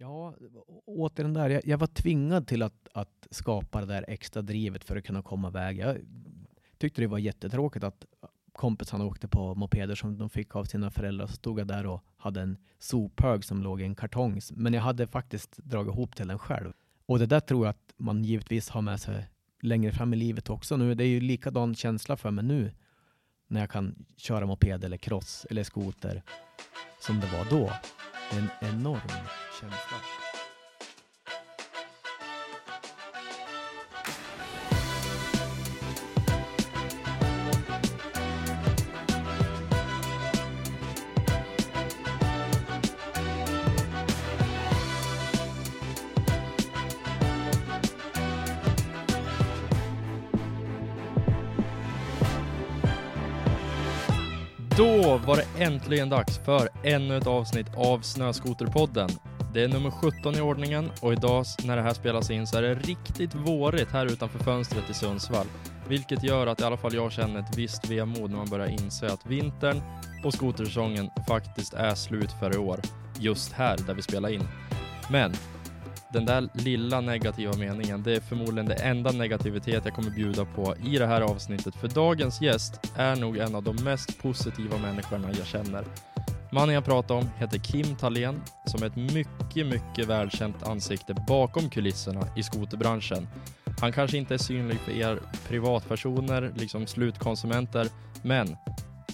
Ja, återigen där. Jag, jag var tvingad till att, att skapa det där extra drivet för att kunna komma iväg. Jag tyckte det var jättetråkigt att kompisarna åkte på mopeder som de fick av sina föräldrar. Så stod jag där och hade en sophög som låg i en kartong. Men jag hade faktiskt dragit ihop till den själv. Och det där tror jag att man givetvis har med sig längre fram i livet också. Nu, det är ju likadan känsla för mig nu när jag kan köra moped eller cross eller skoter som det var då. En enorm känsla. Då var det äntligen dags för ännu ett avsnitt av Snöskoterpodden. Det är nummer 17 i ordningen och idag när det här spelas in så är det riktigt vårigt här utanför fönstret i Sundsvall. Vilket gör att i alla fall jag känner ett visst vemod när man börjar inse att vintern och skotersäsongen faktiskt är slut för i år. Just här där vi spelar in. Men den där lilla negativa meningen, det är förmodligen det enda negativitet jag kommer bjuda på i det här avsnittet. För dagens gäst är nog en av de mest positiva människorna jag känner. Mannen jag pratar om heter Kim Thalén, som är ett mycket, mycket välkänt ansikte bakom kulisserna i skoterbranschen. Han kanske inte är synlig för er privatpersoner, liksom slutkonsumenter, men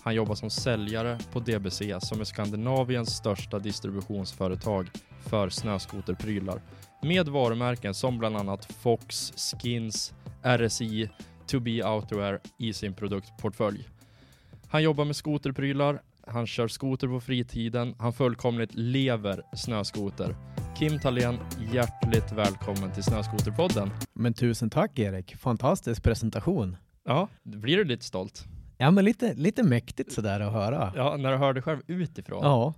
han jobbar som säljare på DBC som är Skandinaviens största distributionsföretag för snöskoterprylar med varumärken som bland annat Fox, Skins, RSI, To Be Outwear i sin produktportfölj. Han jobbar med skoterprylar, han kör skoter på fritiden, han fullkomligt lever snöskoter. Kim Thalén, hjärtligt välkommen till Snöskoterpodden. Men tusen tack Erik, fantastisk presentation. Ja, blir du lite stolt? Ja, men lite, lite mäktigt sådär att höra. Ja, när du hör dig själv utifrån. Ja,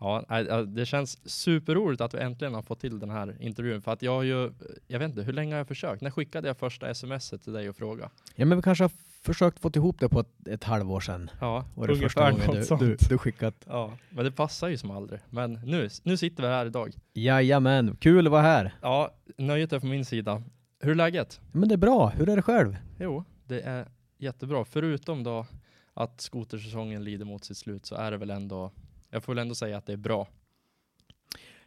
Ja, det känns superroligt att vi äntligen har fått till den här intervjun. För att jag har ju, jag vet inte, hur länge har jag försökt? När skickade jag första smset till dig och fråga? ja men vi kanske har försökt få ihop det på ett, ett halvår sedan. Ja, Var det ungefär första något du, sånt. du, du skickat? Ja, men det passar ju som aldrig. Men nu, nu sitter vi här idag. Jajamän, kul att vara här. Ja, nöjet är från min sida. Hur är läget? Men det är bra, hur är det själv? Jo, det är jättebra. Förutom då att skotersäsongen lider mot sitt slut så är det väl ändå, jag får väl ändå säga att det är bra.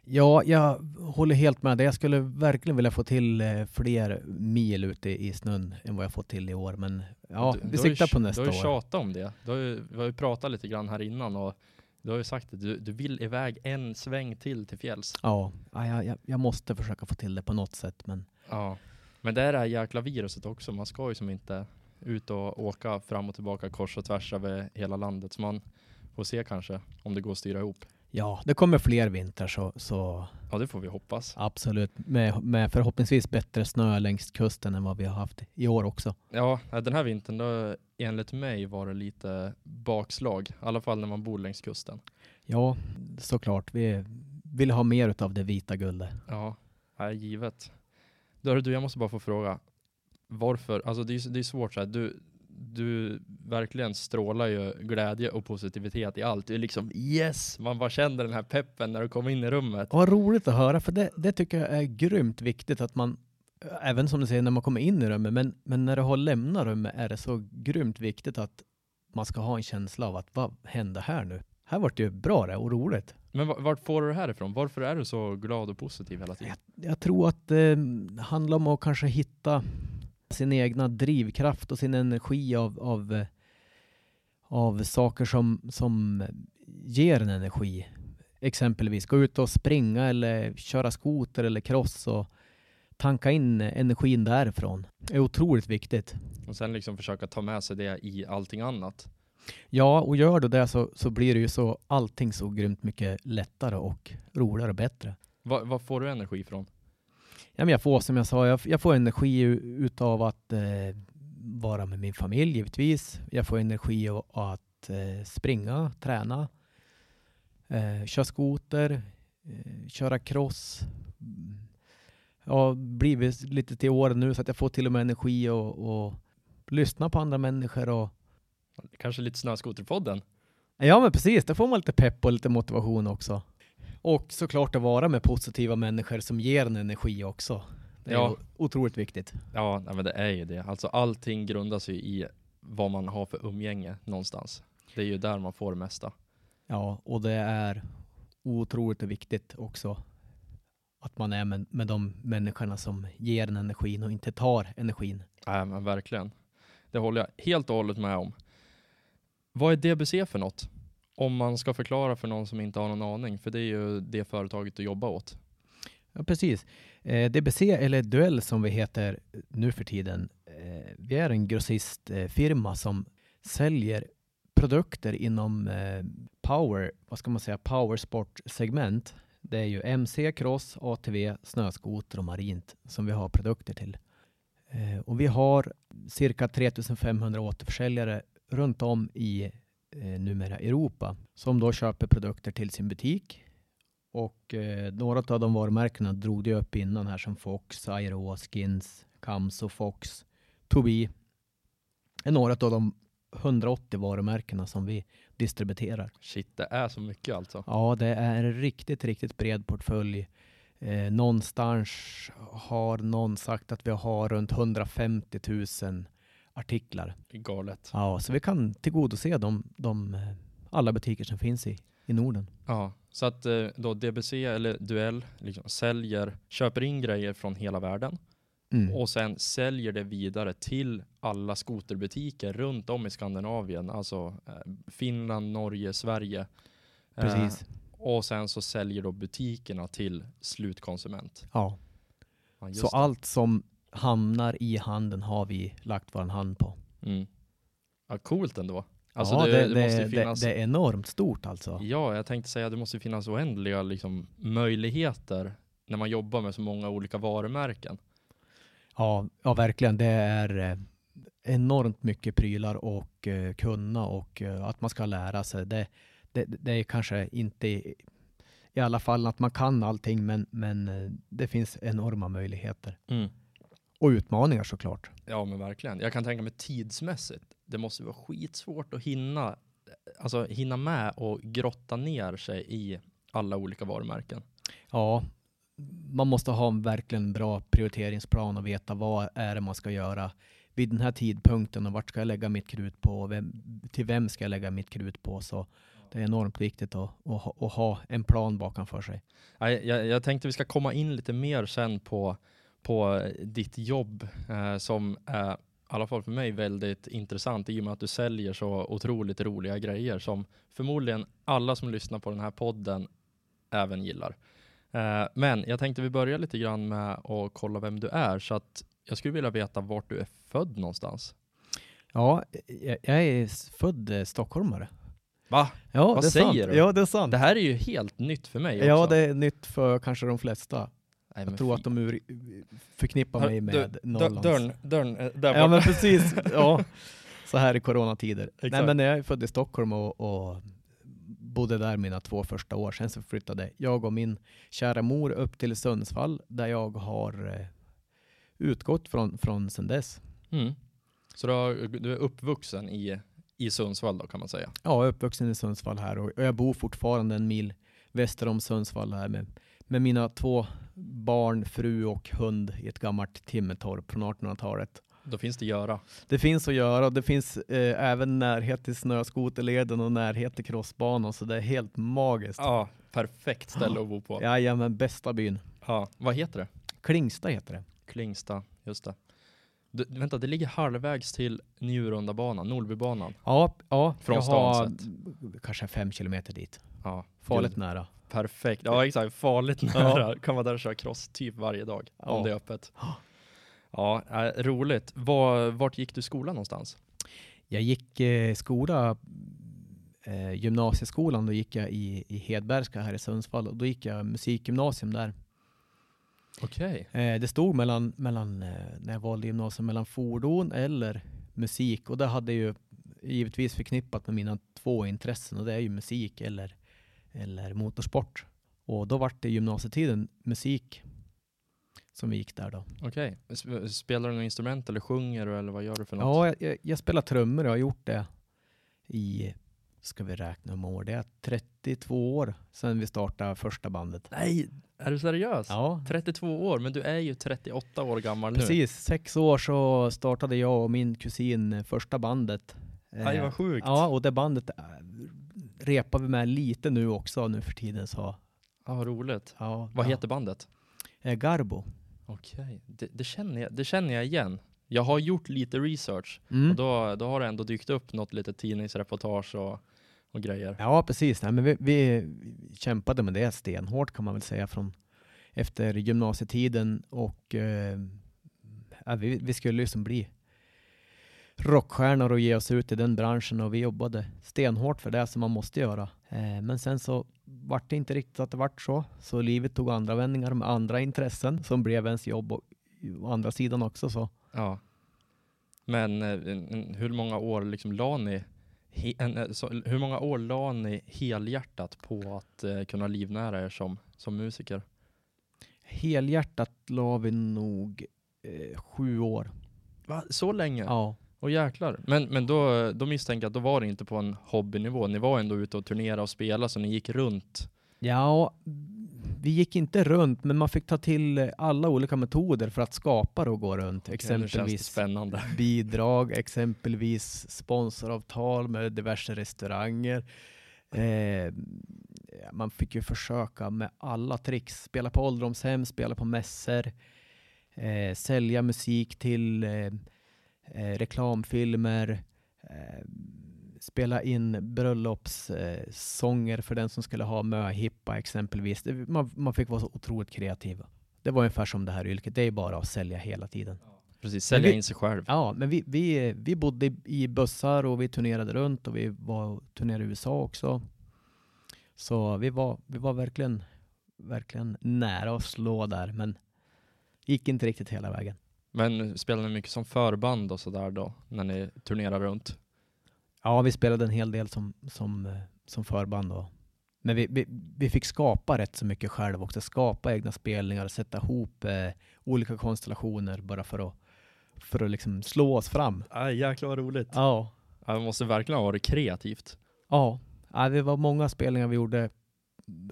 Ja, jag håller helt med dig. Jag skulle verkligen vilja få till eh, fler mil ute i snön än vad jag fått till i år. Men ja, Du- vi du har ju siktar på nästa Du har ju år. tjatat om det. Du har ju, vi har ju pratat lite grann här innan och du har ju sagt att du, du vill iväg en sväng till till fjälls. Ja, ja, jag- jag, jag måste försöka få till det på något sätt. Men Ja. Men det är det här jäkla viruset också. Man ska ju som inte ut och åka fram och tillbaka kors och tvärs över hela landet. Så man får se kanske om det går att styra ihop. ja, det kommer fler vintrar så, så Ja, det får vi hoppas. absolut. Med, med förhoppningsvis bättre snö längs kusten än vad vi har haft i år också. Ja, den här vintern då enligt mig var det lite bakslag. I alla fall när man bor längs kusten. Ja, såklart. Vi vill ha mer av det vita guldet. Ja, är givet. Hörru du, jag måste bara få fråga. Varför? Alltså det är, det är svårt så här. Du, du verkligen strålar ju glädje och positivitet i allt. Du är liksom yes! Man bara känner den här peppen när du kommer in i rummet. Vad roligt att höra, för det, det tycker jag är grymt viktigt att man, även som du säger när man kommer in i rummet, men, men när du har lämnat rummet är det så grymt viktigt att man ska ha en känsla av att vad hände här nu? Här vart det ju bra det och roligt. Men va- vart får du det här ifrån? Varför är du så glad och positiv hela tiden? Jag tror att det handlar om att kanske hitta sin egna drivkraft och sin energi av, av, av saker som, som ger en energi. Exempelvis gå ut och springa eller köra skoter eller cross och tanka in energin därifrån. Det är otroligt viktigt. Och sen liksom försöka ta med sig det i allting annat. Ja, och gör du det så, så blir det ju så allting så grymt mycket lättare och roligare och bättre. Va- Vad får du energi ifrån? Ja, men jag får som jag sa, jag, jag får energi utav att eh, vara med min familj givetvis. Jag får energi av att eh, springa, träna, eh, köra skoter, eh, köra cross. Jag har blivit lite till åren nu så att jag får till och med energi och, och lyssna på andra människor. Och, Kanske lite Snöskoterpodden? ja men precis, där får man lite pepp och lite motivation också. Och såklart att vara med positiva människor som ger en energi också. Det är Ja. otroligt viktigt. Ja, men det är ju det. Alltså allting grundas ju i vad man har för umgänge någonstans. Det är ju där man får det mesta. Ja, och det är otroligt viktigt också att man är med, med de människorna som ger en energin och inte tar energin. Nej, men verkligen. Det håller jag helt och hållet med om. Vad är DBC för något? Om man ska förklara för någon som inte har någon aning, för det är ju det företaget du jobbar åt. Ja, precis. Eh, DBC, eller Duell som vi heter nu för tiden, eh, vi är en grossistfirma som säljer produkter inom eh, power, vad ska man säga, powersportsegment. Det är ju MC, cross, ATV, snöskoter och marint som vi har produkter till. Eh, och vi har cirka 3500 återförsäljare runt om i eh, numera Europa som då köper produkter till sin butik och eh, några av de varumärkena drog det upp innan här som Fox, Aero, Skins, Kamso, Fox, Tobii. är några av de 180 varumärkena som vi distribuerar. Shit, det är så mycket alltså. Ja, det är en riktigt, riktigt bred portfölj. Eh, någonstans har någon sagt att vi har runt 150 000 artiklar. Galet. Ja, så vi kan tillgodose de, de eh, alla butiker som finns i, i Norden. Ja, så att eh, då DBC eller Duell liksom säljer, köper in grejer från hela världen Mm. och sen säljer det vidare till alla skoterbutiker runt om i Skandinavien, alltså eh, Finland, Norge, Sverige. Eh, Precis. och sen så säljer då butikerna till slutkonsument. Ja. Ja, Så det. allt som hamnar i handen har vi lagt vår hand på. Mm. Ja, coolt ändå. Alltså ja, det, det, det, måste finnas... det är enormt stort alltså. Ja, jag tänkte säga att det måste finnas oändliga liksom, möjligheter när man jobbar med så många olika varumärken. Ja, ja verkligen. Det är eh, enormt mycket prylar och eh, kunna och eh, att man ska lära sig. Det, det, det är kanske inte i, i alla fall att man kan allting, men, men eh, det finns enorma möjligheter. Och utmaningar såklart. Ja, men verkligen. Jag kan tänka mig tidsmässigt. Det måste vara skitsvårt att hinna, alltså, hinna med och grotta ner sig i alla olika varumärken. Ja, man måste ha en verkligen bra prioriteringsplan och veta vad är det man ska göra vid den här tidpunkten och vart ska jag lägga mitt krut på och vem, till vem ska jag lägga mitt krut på. Så det är enormt viktigt att, att, ha- att ha en plan bakom för sig. Nej, Jag, jag tänkte vi ska komma in lite mer sen på, på ditt jobb eh, som är, i alla fall för mig, väldigt intressant i och med att du säljer så otroligt roliga grejer som förmodligen alla som lyssnar på den här podden även gillar. Eh, men jag tänkte vi börjar lite grann med att kolla vem du är så att jag skulle vilja veta vart du är född någonstans. Ja, jag, är född eh, stockholmare. Va? Ja, Vad det är sant. säger du? Ja, det är sant. Det här är ju helt nytt för mig Ja, också. det är nytt för kanske de flesta. Nej, Jag tror fy- att de ur, förknippar mig med Norrlands. Dörren, dörren, eh, där Ja men precis, ja. Så här i coronatider. Nej Exakt. men jag är född i Stockholm och, och bodde där mina två första år. Sen så flyttade jag och min kära mor upp till Sundsvall där jag har eh, utgått från, från sen dess. Mm. Så du, är uppvuxen i, i Sundsvall då kan man säga? Ja, jag är uppvuxen i Sundsvall här och jag bor fortfarande en mil väster om Sundsvall här med, med mina två barn, fru och hund i ett gammalt timmertorp från 1800-talet. Då finns det göra. Det finns att göra och det finns eh, även närhet till snöskoterleden och närhet till crossbanan så det är helt magiskt. Ja, perfekt ställe att bo på. Ja. Jajamän, bästa byn. Vad heter det? Klingsta heter det. Klingsta, just det. Du, vänta, det ligger halvvägs till Njurundabanan, Nordbybanan. Ja, ja Från jag har kanske fem kilometer dit. Ja, Farligt gud, nära. Perfekt. Ja, exakt. Farligt nära. Kan vara där och köra cross typ varje dag Ja. om det är öppet. Ja, äh, roligt. Var, vart gick du skolan någonstans? Jag gick eh, skola, eh, gymnasieskolan, då gick jag i, i Hedbergska här i Sundsvall och då gick jag musikgymnasium där. Okej. Eh, det stod mellan, mellan eh, när jag valde gymnasium, mellan fordon eller musik och det hade ju givetvis förknippat med mina två intressen och det är ju musik eller, eller motorsport. Och då var det gymnasietiden musik som vi gick där då. Okej. Sp- Spelar du något instrument eller sjunger du eller vad gör du för något? Ja, jag, jag, spelar trummor och har gjort det i ska vi räkna om år? Det är 32 år sedan vi startade första bandet. Nej, är du seriös? Ja, 32 år, men du är ju 38 år gammal nu. precis. Sex år så startade jag och min kusin första bandet. Nej, Eh, vad sjukt. Ja, och det bandet repar vi med lite nu också nu för tiden. Så, Ja, vad roligt. ja, Vad ja. heter bandet? Eh, Garbo. Okej, det, det, känner jag, det känner jag igen. Jag har gjort lite research Mm. och då, då har det ändå dykt upp något litet tidningsreportage och, och grejer. Ja, precis. Nej, men vi, vi kämpade med det stenhårt kan man väl säga från efter gymnasietiden och eh, vi, vi skulle ju som bli rockstjärnor och ge oss ut i den branschen och vi jobbade stenhårt för det som man måste göra. Eh, men sen så vart det inte riktigt att det vart så, så livet tog andra vändningar med andra intressen som blev ens jobb och å andra sidan också så. Ja. Men eh, hur många år liksom la ni he, en, eh, så, hur många år la ni helhjärtat på att eh, kunna livnära er som, som musiker? Helhjärtat la vi nog eh, sju år. Va? Så länge? Ja. Och jäklar. Men, men då, då misstänker jag att då var det inte på en hobbynivå. Ni var ändå ute och turnera och spela så ni gick runt. Ja, vi gick inte runt, men man fick ta till alla olika metoder för att skapa det och gå runt. Okej, exempelvis spännande. bidrag, exempelvis sponsoravtal med diverse restauranger. Eh, man fick ju försöka med alla tricks. Spela på ålderdomshem, spela på mässor, eh, sälja musik till eh, eh, reklamfilmer, eh, spela in bröllopssånger sånger för den som skulle ha möhippa exempelvis. Man, man fick vara så otroligt kreativ. Det var ungefär som det här yrket, det är bara att sälja hela tiden. Precis, sälja vi- in sig själv. Ja, men vi, vi, vi bodde i- i bussar och vi turnerade runt och vi var turnerade i USA också. Så vi var, vi var verkligen, verkligen nära att slå där, men gick inte riktigt hela vägen. Men spelar ni mycket som förband och sådär då, när ni turnerar runt? Ja, vi spelade en hel del som, som, eh, som förband då. Men vi, vi, vi fick skapa rätt så mycket själv också. Skapa egna spelningar och sätta ihop eh, olika konstellationer bara för att, för att liksom slå oss fram. Aj, jäklar vad roligt. Ja, Ja, det måste verkligen ha varit kreativt. Ja, ja, det var många spelningar vi gjorde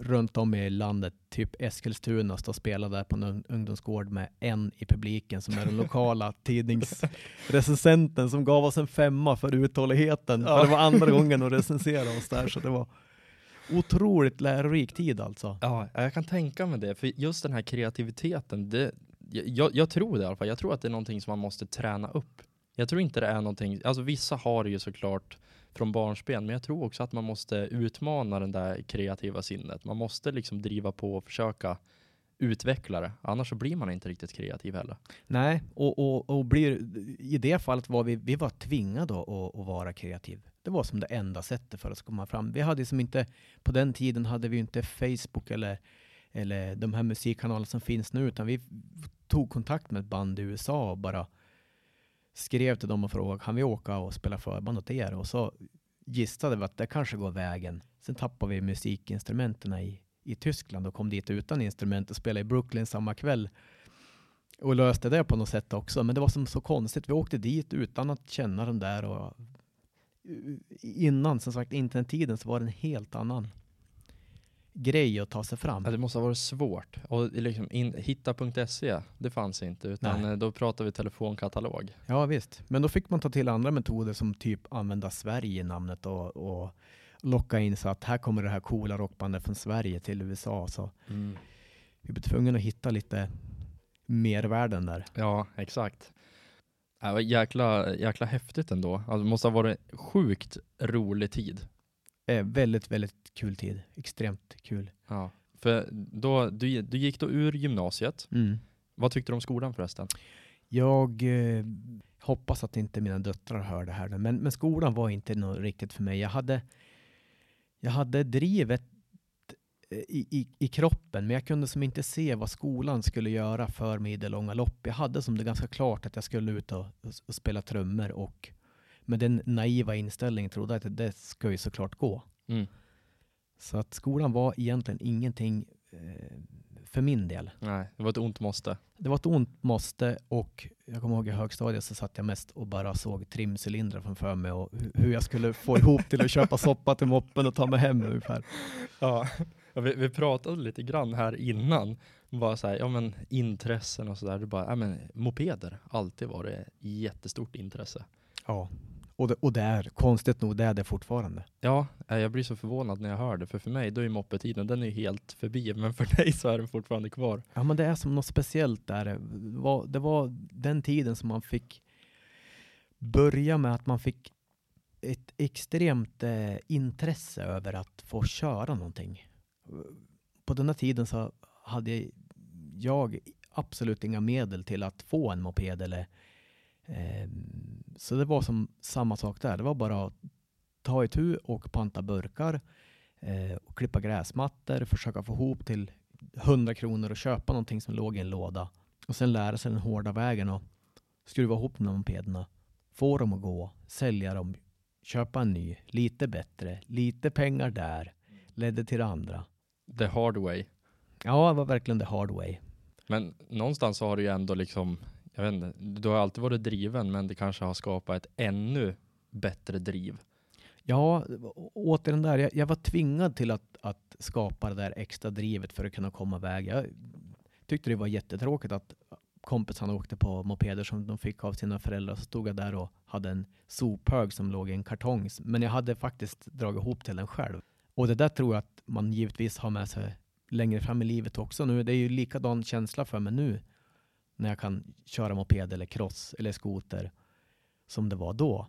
runt om i landet. Typ Eskilstuna, stå och spela där på en ung- ungdomsgård med en i publiken som är den lokala tidningsrecensenten som gav oss en femma för uthålligheten. Ja. För det var andra gången att recensera oss där, så det var otroligt lärorik tid alltså. Ja, jag kan tänka mig det. För just den här kreativiteten, det, jag, jag tror det i alla fall. Jag tror att det är någonting som man måste träna upp. Jag tror inte det är någonting, alltså vissa har ju såklart från barnsben, men jag tror också att man måste utmana den där kreativa sinnet. Man måste liksom driva på och försöka utveckla det. Annars så blir man inte riktigt kreativ heller. Nej, och, och, och blir, i det fallet var vi, vi var tvingade att, att, att vara kreativ. Det var som det enda sättet för oss att komma fram. Vi hade som inte, på den tiden hade vi inte Facebook eller, eller de här musikkanalerna som finns nu, utan vi tog kontakt med ett band i USA och bara skrev till dem och frågade, kan vi åka och spela förband åt er? Och så gissade vi att det kanske går vägen. Sen tappade vi musikinstrumenten i, i Tyskland och kom dit utan instrument och spelade i Brooklyn samma kväll och löste det på något sätt också. Men det var som så konstigt. Vi åkte dit utan att känna den där och innan, som sagt, internettiden så var det en helt annan grej att ta sig fram. Ja, det måste ha varit svårt. Och liksom in, hitta.se, det fanns inte, utan Nej. eh, då pratar vi telefonkatalog. Ja visst, men då fick man ta till andra metoder som typ använda Sverige i namnet och, och locka in så att här kommer det här coola rockbandet från Sverige till USA. Så vi blev tvungna att hitta lite mervärden där. Ja, exakt. Ja, vad jäkla, jäkla häftigt ändå. Alltså, det måste ha varit sjukt rolig tid. Eh, väldigt, väldigt kul tid. Extremt kul. Ja. För då, du, du gick då ur gymnasiet. Mm. Vad tyckte du om skolan förresten? Jag eh, hoppas att inte mina döttrar hör det här, men, men skolan var inte något riktigt för mig. Jag hade, jag hade drivet eh, i, i, i kroppen, men jag kunde som inte se vad skolan skulle göra för mig i det långa lopp. Jag hade som det ganska klart att jag skulle ut och, och, och spela trummor och med den naiva inställningen trodde att det ska ju såklart gå. Mm. Så att skolan var egentligen ingenting eh, för min del. Nej, det var ett ont måste. Det var ett ont måste och jag kommer ihåg i högstadiet så satt jag mest och bara såg trimcylindrar framför mig och hu- hur jag skulle få ihop till att köpa soppa till moppen och ta mig hem ungefär. Ja, vi, vi pratade lite grann här innan. Bara så här, ja men intressen och sådär. Du bara, ja men mopeder, alltid varit jättestort intresse. Ja, och det, och det är konstigt nog, det är det fortfarande. Ja, eh, jag blir så förvånad när jag hör det, för för mig då är moppetiden, den är helt förbi, men för dig så är den fortfarande kvar. Ja, men det är som något speciellt där. Det var, det var den tiden som man fick börja med att man fick ett extremt eh, intresse över att få köra någonting. På den här tiden så hade jag absolut inga medel till att få en moped eller så det var som samma sak där. Det var bara att ta itu och panta burkar eh, och klippa gräsmattor, försöka få ihop till 100 kronor och köpa någonting som låg i en låda och sen lära sig den hårda vägen och skruva ihop de mopederna, få dem att gå, sälja dem, köpa en ny, lite bättre, lite pengar där, ledde till det andra. The hard way. Ja, det var verkligen the hard way. Men någonstans så har du ju ändå liksom, jag vet inte, du har alltid varit driven, men det kanske har skapat ett ännu bättre driv. Ja, återigen där, jag, jag var tvingad till att, att skapa det där extra drivet för att kunna komma iväg. Jag tyckte det var jättetråkigt att kompisarna åkte på mopeder som de fick av sina föräldrar. Så stod jag där och hade en sophög som låg i en kartong. Men jag hade faktiskt dragit ihop till den själv. Och det där tror jag att man givetvis har med sig längre fram i livet också. Nu, det är ju likadan känsla för mig nu när jag kan köra moped eller cross eller skoter som det var då.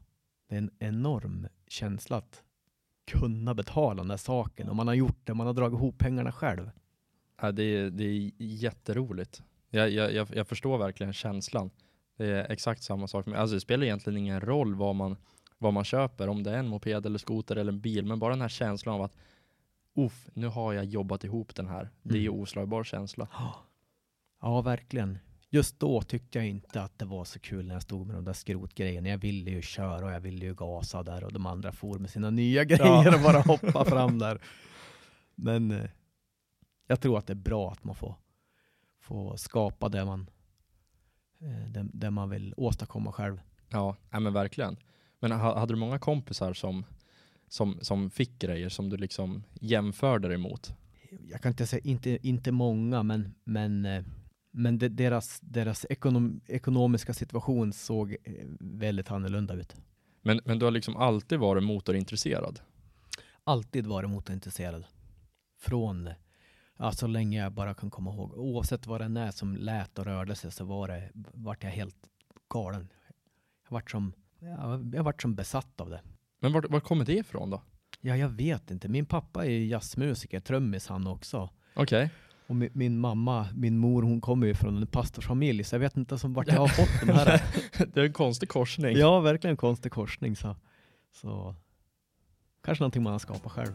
Det är en enorm känsla att kunna betala den där saken. Och man har gjort det, man har dragit ihop pengarna själv. Ja, det, är, det är jätteroligt. Jag, jag, jag, förstår verkligen känslan. Det är exakt samma sak. Alltså det spelar egentligen ingen roll vad man, vad man köper, om det är en moped eller skoter eller en bil, men bara den här känslan av att Uff, nu har jag jobbat ihop den här. Det är ju Mm. oslagbar känsla. Ja, verkligen. Just då tyckte jag inte att det var så kul när jag stod med de där skrotgrejerna. Jag ville ju köra och jag ville ju gasa där och de andra for med sina nya grejer och bara hoppa fram där. Men eh, jag tror att det är bra att man får, får skapa det man, eh, det, det man vill åstadkomma själv. Ja, nej men verkligen. Men ha- hade du många kompisar som, som, som fick grejer som du liksom jämförde dig mot? jag kan inte säga, inte, inte många, men, men, eh, men det, deras, deras ekonom, ekonomiska situation såg eh, väldigt annorlunda ut. Men, men du har liksom alltid varit motorintresserad? Alltid varit motorintresserad. Från, ja, så länge jag bara kan komma ihåg. Oavsett vad det är som lät och rörde sig så var det, vart jag helt galen. Jag vart som, ja, jag vart som besatt av det. Men var, var kommer det ifrån då? Ja, jag vet inte. Min pappa är jazzmusiker, trummis han också. Okej. Och min, min mamma, min mor, hon kommer ju från en pastorsfamilj, så jag vet inte som vart jag har fått de här. det är en konstig korsning. ja, verkligen en konstig korsning. Så, så kanske någonting man har skapat själv.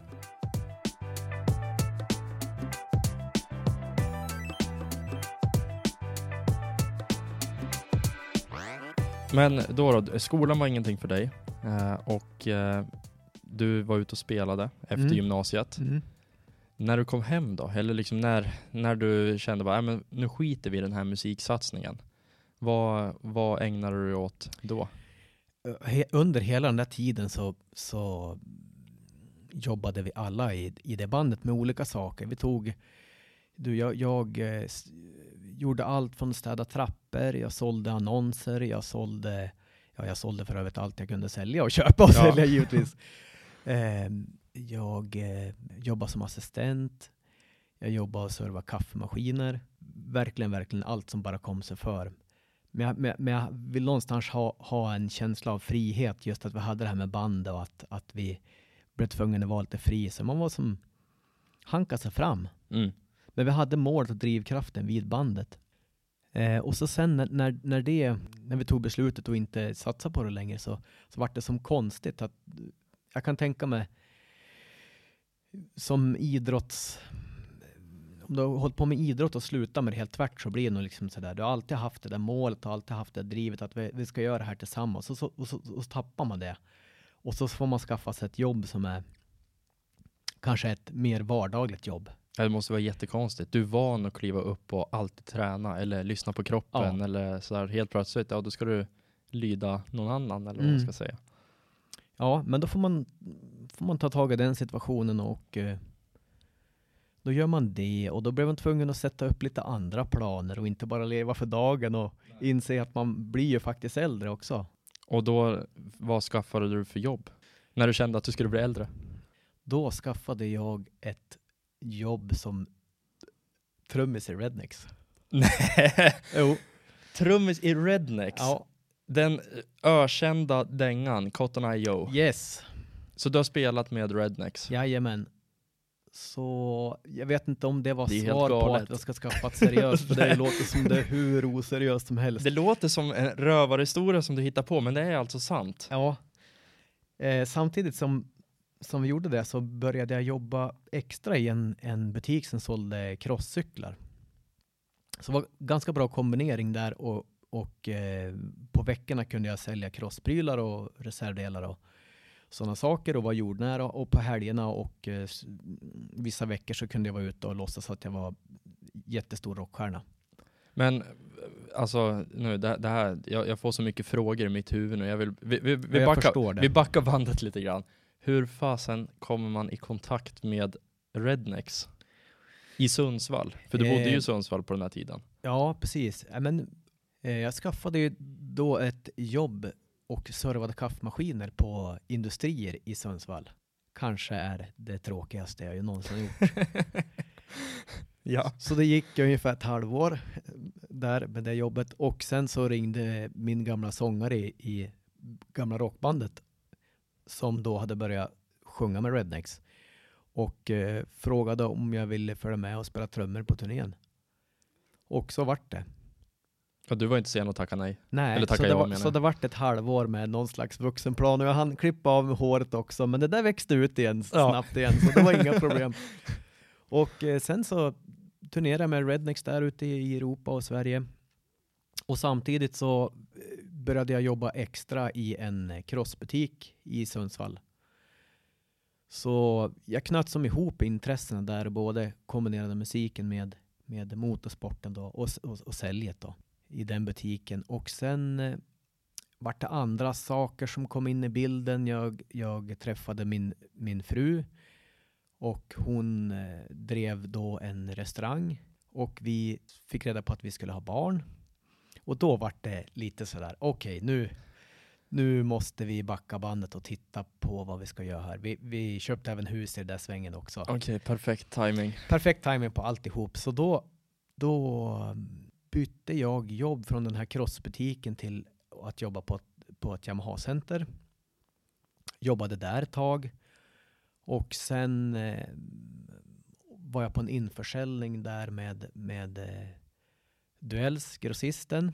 Men då, då, skolan var ingenting för dig eh, och eh, du var ute och spelade efter Mm. gymnasiet. När du kom hem då, eller liksom när, när du kände bara, "Nej, men nu skiter vi i den här musiksatsningen. Vad, vad ägnade du dig åt då? He, under hela den där tiden så, så jobbade vi alla i, i det bandet med olika saker. Vi tog, du, jag, jag eh, gjorde allt från städa trappor, jag sålde annonser, jag sålde, ja, jag sålde för övrigt allt jag kunde sälja och köpa och Ja. sälja givetvis. Eh, jag eh, jobbade som assistent, jag jobbade och servade kaffemaskiner. Verkligen, verkligen allt som bara kom sig för. Men jag, men, men jag vill någonstans ha, ha en känsla av frihet, just att vi hade det här med band och att, att vi blev tvungna att vara lite fri. Så man var som hanka sig fram. Mm. Men vi hade målet och drivkraften vid bandet. Eh, och så sen när, när, när, det, när vi tog beslutet att inte satsa på det längre så, så var det som konstigt att jag kan tänka mig som idrotts om du har hållit på med idrott och slutar med det helt tvärt så blir det nog liksom sådär. Du har alltid haft det där målet och alltid haft det drivet att vi, vi ska göra det här tillsammans och så, och, så, och så tappar man det. Och så får man skaffa sig ett jobb som är kanske ett mer vardagligt jobb. Det måste vara jättekonstigt. Du är van att kliva upp och alltid träna eller lyssna på kroppen Ja. eller så här helt plötsligt, ja då ska du lyda någon annan eller vad man Mm. ska säga. Ja, men då får man, får man ta tag i den situationen och eh, då gör man det och då blev man tvungen att sätta upp lite andra planer och inte bara leva för dagen och inse att man blir ju faktiskt äldre också. Och då, vad skaffade du för jobb? När du kände att du skulle bli äldre? Då skaffade jag ett jobb som trummis i Rednecks. Nej. Jo. Trummis i Rednecks. Ja, Den ökända dängan, Cotton Eye Joe. yes. Så du har spelat med Rednecks? Jajamän. Så jag vet inte om det var Det svar på att jag ska skaffa ett seriöst, för det låter som det är hur oseriöst som helst. Det låter som en rövarhistoria som du hittar på, men det är alltså sant. Ja. Eh, samtidigt som, som vi gjorde det så började jag jobba extra i en, en butik som sålde crosscyklar. Så det var ganska bra kombinering där och, och eh, på veckorna kunde jag sälja crossprylar och reservdelar och sådana saker och var jordnära och på helgerna och eh, vissa veckor så kunde jag vara ute och låtsas att jag var jättestor rockstjärna. Men eh, alltså, nu, det, det här, jag, jag får så mycket frågor i mitt huvud nu. Jag vill, vi, vi, vi, jag backar, vi backar bandet lite grann. Hur fasen kommer man i kontakt med Rednecks? I Sundsvall? För du bodde ju Eh. i Sundsvall på den här tiden. Ja, precis. Men, eh, jag skaffade ju då ett jobb och servade kaffemaskiner på industrier i Sundsvall. Kanske är det tråkigaste jag ju någonsin gjort. Ja. Så det gick ungefär ett halvår eh, där med det jobbet och sen så ringde min gamla sångare i, i gamla rockbandet som då hade börjat sjunga med Rednecks och eh, frågade om jag ville följa med och spela trummor på turnén. Och så vart det. Och du var inte sen att tacka nej. Nej, Eller tacka så, det ja, var, menar så jag. det vart ett halvår med någon slags vuxenplan och jag hann klippa av håret också men det där växte ut igen Ja. snabbt igen så det var inga problem. Och eh, sen så turnerade jag med Rednecks där ute i Europa och Sverige. Och samtidigt så eh, började jag jobba extra i en crossbutik i Sundsvall. Så jag knöt som ihop intressena där både kombinerade musiken med, med motorsporten då och, och, och säljet då i den butiken. Och sen eh, vart det andra saker som kom in i bilden. Jag, jag träffade min, min fru och hon eh, drev då en restaurang och vi fick reda på att vi skulle ha barn. Och då vart det lite sådär, okej nu, nu måste vi backa bandet och titta på vad vi ska göra här. Vi, vi köpte även hus i den där svängen också. Okej, perfekt timing. Perfekt timing på alltihop. Så då, då bytte jag jobb från den här crossbutiken till att jobba på ett, på ett Yamaha-center. Jobbade där ett tag. Och sen eh, var jag på en införsäljning där med, med eh, Duells, grossisten.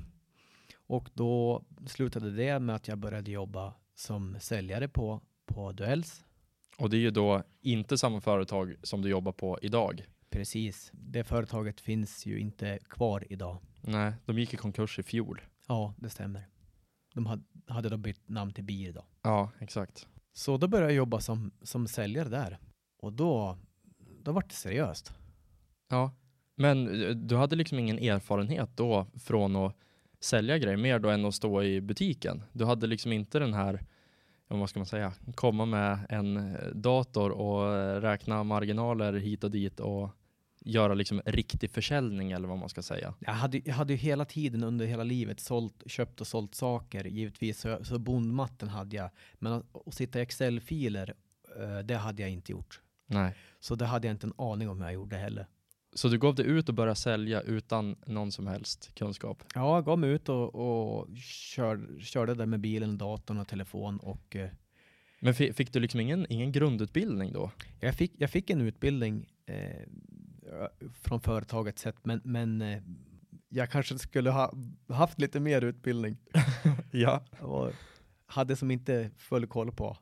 Och då slutade det med att jag började jobba som säljare på, på Duells. Och det är ju då inte samma företag som du jobbar på idag. Precis. Det företaget finns ju inte kvar idag. Nej, de gick i konkurs i fjol. Ja, det stämmer. De hade, hade då bytt namn till BIR då. Ja, exakt. Så då började jag jobba som, som säljare där. Och då, då var det seriöst. Ja, men eh, du hade liksom ingen erfarenhet då från att sälja grejer mer då än att stå i butiken. Du hade liksom inte den här, vad ska man säga, komma med en eh, dator och eh, räkna marginaler hit och dit och göra liksom riktig försäljning eller vad man ska säga. Jag hade, jag hade ju hela tiden under hela livet sålt, köpt och sålt saker. Givetvis så, så bondmatten hade jag. Men att, att sitta i Excel-filer, eh, det hade jag inte gjort. Nej. Så det hade jag inte en aning om hur jag gjorde heller. Så du gav dig ut och började sälja utan någon som helst kunskap? Ja, jag gav mig ut och, och kör, körde där med bilen, datorn och telefon. Och, eh, Men fi- fick du liksom ingen, ingen grundutbildning då? Jag fick, jag fick en utbildning eh, från företaget sett, men, men eh, jag kanske skulle ha haft lite mer utbildning. Ja. Och hade som inte full koll på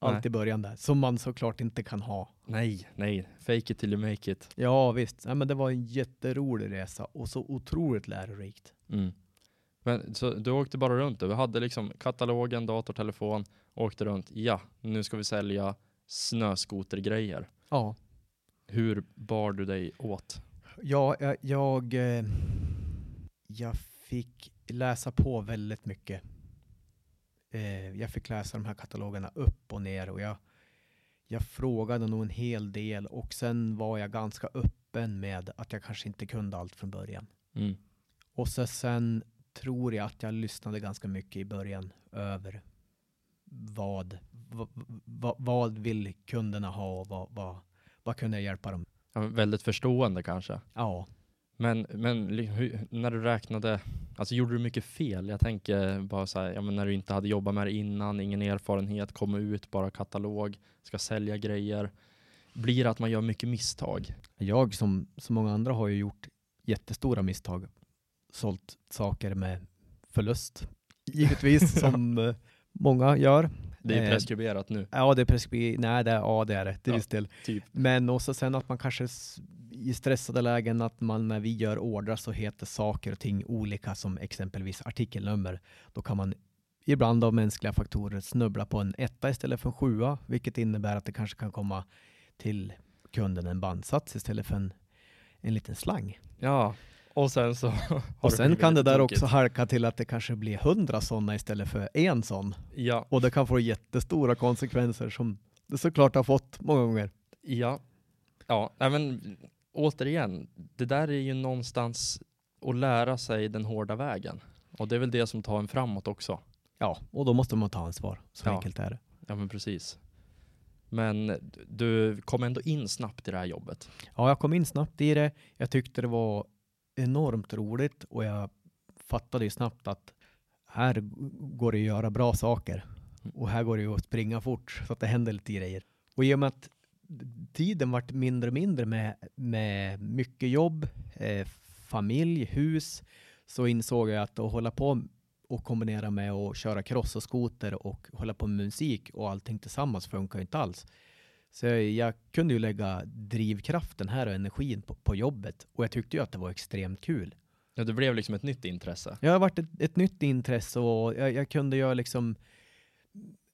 allt Nej. i början där, som man såklart inte kan ha. Nej, nej. Fake it till you make it. Ja visst, ja, men det var en jätterolig resa och så otroligt lärorikt. Mm. Men så du åkte bara runt du hade liksom katalogen, dator, telefon, åkte runt. Ja, nu ska vi sälja snöskotergrejer. Ja, Hur bar du dig åt? Ja, jag, jag, eh, jag fick läsa på väldigt mycket. Eh, jag fick läsa de här katalogerna upp och ner och jag, jag frågade nog en hel del och sen var jag ganska öppen med att jag kanske inte kunde allt från början. Mm. Och så sen tror jag att jag lyssnade ganska mycket i början över vad, vad, vad, vad vill kunderna ha och vad, vad, vad kunde jag hjälpa dem? Ja, väldigt förstående kanske. Ja, Men, men hur, när du räknade, alltså gjorde du mycket fel? Jag tänker bara så här, ja, men när du inte hade jobbat med det innan, ingen erfarenhet, kommer ut, bara katalog, ska sälja grejer. Blir det att man gör mycket misstag? jag som så många andra har ju gjort jättestora misstag. Sålt saker med förlust, givetvis, som eh, många gör. Det är Eh, preskriberat nu, Ja, det är preskriberat. Nej, det är, ja, det är det. Är Ja. visst del. typ. Men också sen att man kanske i stressade lägen att man när vi gör ordrar så heter saker och ting olika som exempelvis artikelnummer. Då kan man ibland av mänskliga faktorer snubbla på en etta istället för en sjua, vilket innebär att det kanske kan komma till kunden en bandsats istället för en, en liten slang. Ja, och sen så Och sen kan det där tokigt. också halka till att det kanske blir hundra sådana istället för en sån. Ja, Och det kan få jättestora konsekvenser som det såklart har fått många gånger. ja. Ja, men återigen, det där är ju någonstans att lära sig den hårda vägen. Och det är väl det som tar en framåt också. Ja, och då måste man ta ansvar. Så Ja. enkelt är det. Ja, men precis. Men du kom ändå in snabbt i det här jobbet. Ja, jag kom in snabbt i det. Jag tyckte det var enormt roligt och jag fattade ju snabbt att här går det att göra bra saker och här går det ju att springa fort så att det händer lite grejer. Och i och med att tiden vart mindre och mindre med, med mycket jobb, eh, familj, hus, så insåg jag att att hålla på och kombinera med att köra cross och skoter och hålla på med musik och allting tillsammans funkar ju inte alls. Så jag, jag kunde ju lägga drivkraften här och energin på, på jobbet och jag tyckte ju att det var extremt kul. Ja, det blev liksom ett nytt intresse. Jag har varit ett, ett nytt intresse och jag, jag kunde göra liksom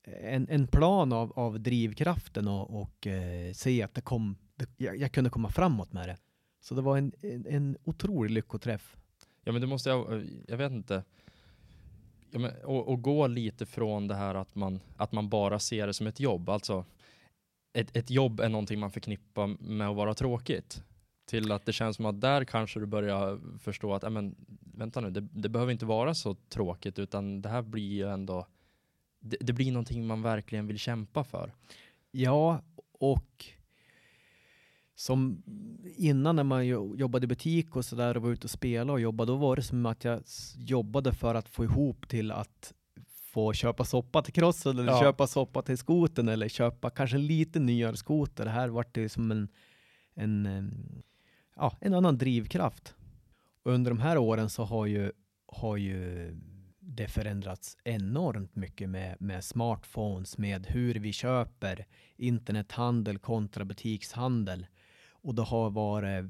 en, en plan av, av drivkraften och, och eh, se att det kom, det, jag, jag kunde komma framåt med det. Så det var en, en, en otrolig lyckoträff. Ja, men det måste jag, jag vet inte. Ja, men, och, och gå lite från det här att man, att man bara ser det som ett jobb. Alltså, ett, ett jobb är någonting man förknippar med att vara tråkigt. Till att det känns som att där kanske du börjar förstå att, men, vänta nu, det, det behöver inte vara så tråkigt, utan det här blir ju ändå, det, det blir någonting man verkligen vill kämpa för. Ja, och som innan när man jobbade i butik och sådär och var ute och spelade och jobbade, då var det som att jag jobbade för att få ihop till att få köpa soppa till crossen eller Ja. köpa soppa till skoten eller köpa kanske en lite nyare skoter. Det här vart det som en, en, em, ja, en annan drivkraft. Och under de här åren så har ju, har ju det förändrats enormt mycket med, med smartphones, med hur vi köper, internethandel kontra butikshandel. Och det har varit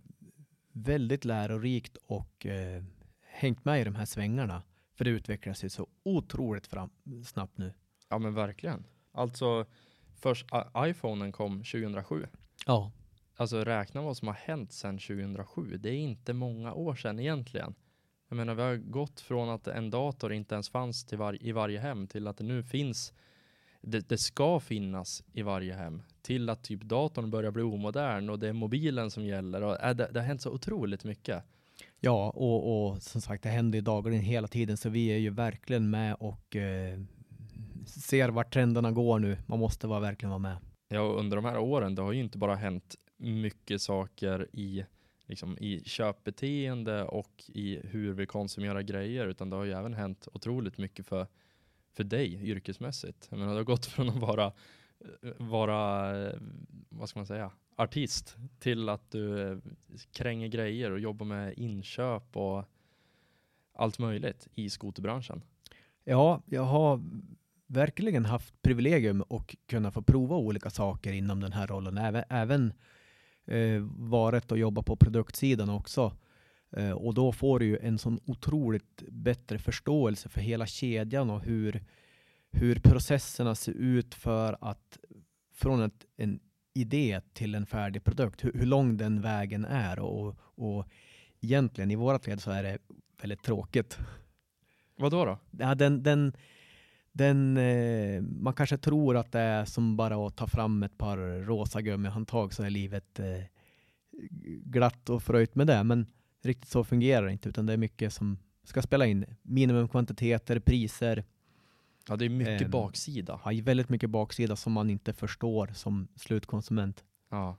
väldigt lärorikt och eh, hängt med i de här svängarna. För det utvecklas ju så otroligt fram, snabbt nu. Ja men verkligen. Alltså, först iPhonen kom 2007. Ja. Alltså räkna vad som har hänt sedan 2007. Det är inte många år sedan egentligen. Jag menar, vi har gått från att en dator inte ens fanns till var i varje hem till att det nu finns, det, det ska finnas i varje hem, till att typ datorn börjar bli omodern och det är mobilen som gäller. Och, äh, det, det har hänt så otroligt mycket. Ja, och, och som sagt, det händer ju dagligen hela tiden, så vi är ju verkligen med och eh, ser vart trenderna går nu. Man måste vara, verkligen vara med. Ja, och under de här åren, det har ju inte bara hänt mycket saker i, liksom, i köpbeteende och i hur vi konsumerar grejer, utan det har ju även hänt otroligt mycket för, för dig yrkesmässigt. Jag menar, det har gått från att vara, vara, eh, vad ska man säga, artist till att du eh, kränger grejer och jobbar med inköp och allt möjligt i skoterbranschen. Ja, jag har verkligen haft privilegium och kunna få prova olika saker inom den här rollen. Även, även eh, varit och jobbat på produktsidan också. Eh, och då får du ju en sån otroligt bättre förståelse för hela kedjan och hur, hur processerna ser ut för att från ett, en idé till en färdig produkt, hur, hur lång den vägen är och, och egentligen i vårat led så är det väldigt tråkigt. Vad då? då? Ja, den, den, den, eh, man kanske tror att det är som bara att ta fram ett par rosa gummihandtag så är livet eh, glatt och fröjt med det. Men riktigt så fungerar det inte utan det är mycket som ska spela in. Minimumkvantiteter, priser. Ja, det är mycket Ehm, baksida. Ja, väldigt mycket baksida som man inte förstår som slutkonsument. Ja.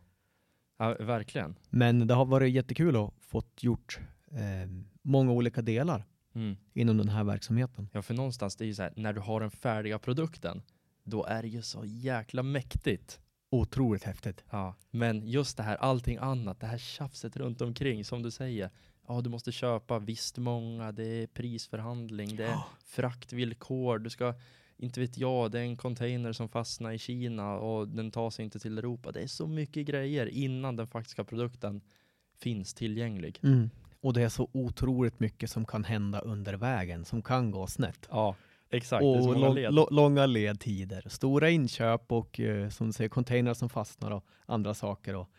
ja, verkligen. Men det har varit jättekul att fått gjort eh, många olika delar Mm. inom den här verksamheten. Ja, för någonstans det är ju så här, när du har den färdiga produkten, då är det ju så jäkla mäktigt. Otroligt häftigt. Ja, men just det här, allting annat, det här tjafset runt omkring, som du säger. Ja, du måste köpa visst många, det är prisförhandling, det är fraktvillkor, du ska, inte vet jag, det är en container som fastnar i Kina och den tar sig inte till Europa. Det är så mycket grejer innan den faktiska produkten finns tillgänglig. Mm. Och det är så otroligt mycket som kan hända under vägen, som kan gå snett. Ja, exakt. och lång, led. långa ledtider, stora inköp och eh, som du säger, containrar som fastnar och andra saker. Och,